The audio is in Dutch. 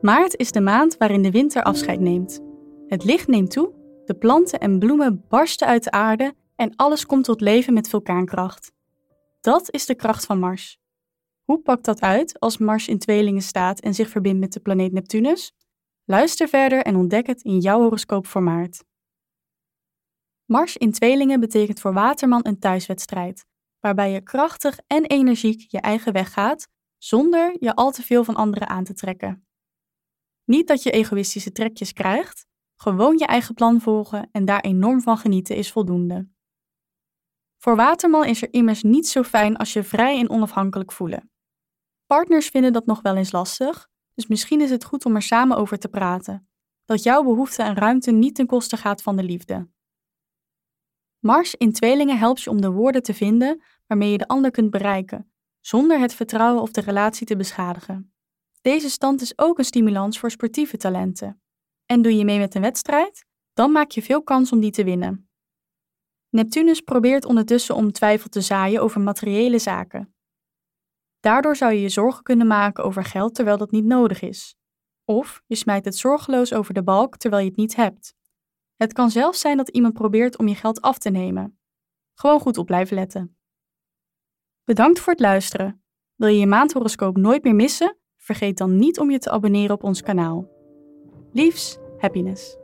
Maart is de maand waarin de winter afscheid neemt. Het licht neemt toe, de planten en bloemen barsten uit de aarde en alles komt tot leven met vulkaankracht. Dat is de kracht van Mars. Hoe pakt dat uit als Mars in tweelingen staat en zich verbindt met de planeet Neptunus? Luister verder en ontdek het in jouw horoscoop voor maart. Mars in tweelingen betekent voor Waterman een thuiswedstrijd, waarbij je krachtig en energiek je eigen weg gaat, zonder je al te veel van anderen aan te trekken. Niet dat je egoïstische trekjes krijgt, gewoon je eigen plan volgen en daar enorm van genieten is voldoende. Voor Waterman is er immers niet zo fijn als je vrij en onafhankelijk voelen. Partners vinden dat nog wel eens lastig, dus misschien is het goed om er samen over te praten. Dat jouw behoefte aan ruimte niet ten koste gaat van de liefde. Mars in tweelingen helpt je om de woorden te vinden waarmee je de ander kunt bereiken, zonder het vertrouwen of de relatie te beschadigen. Deze stand is ook een stimulans voor sportieve talenten. En doe je mee met een wedstrijd? Dan maak je veel kans om die te winnen. Neptunus probeert ondertussen om twijfel te zaaien over materiële zaken. Daardoor zou je je zorgen kunnen maken over geld terwijl dat niet nodig is. Of je smijt het zorgeloos over de balk terwijl je het niet hebt. Het kan zelfs zijn dat iemand probeert om je geld af te nemen. Gewoon goed op blijven letten. Bedankt voor het luisteren. Wil je je maandhoroscoop nooit meer missen? Vergeet dan niet om je te abonneren op ons kanaal. Liefs, happiness.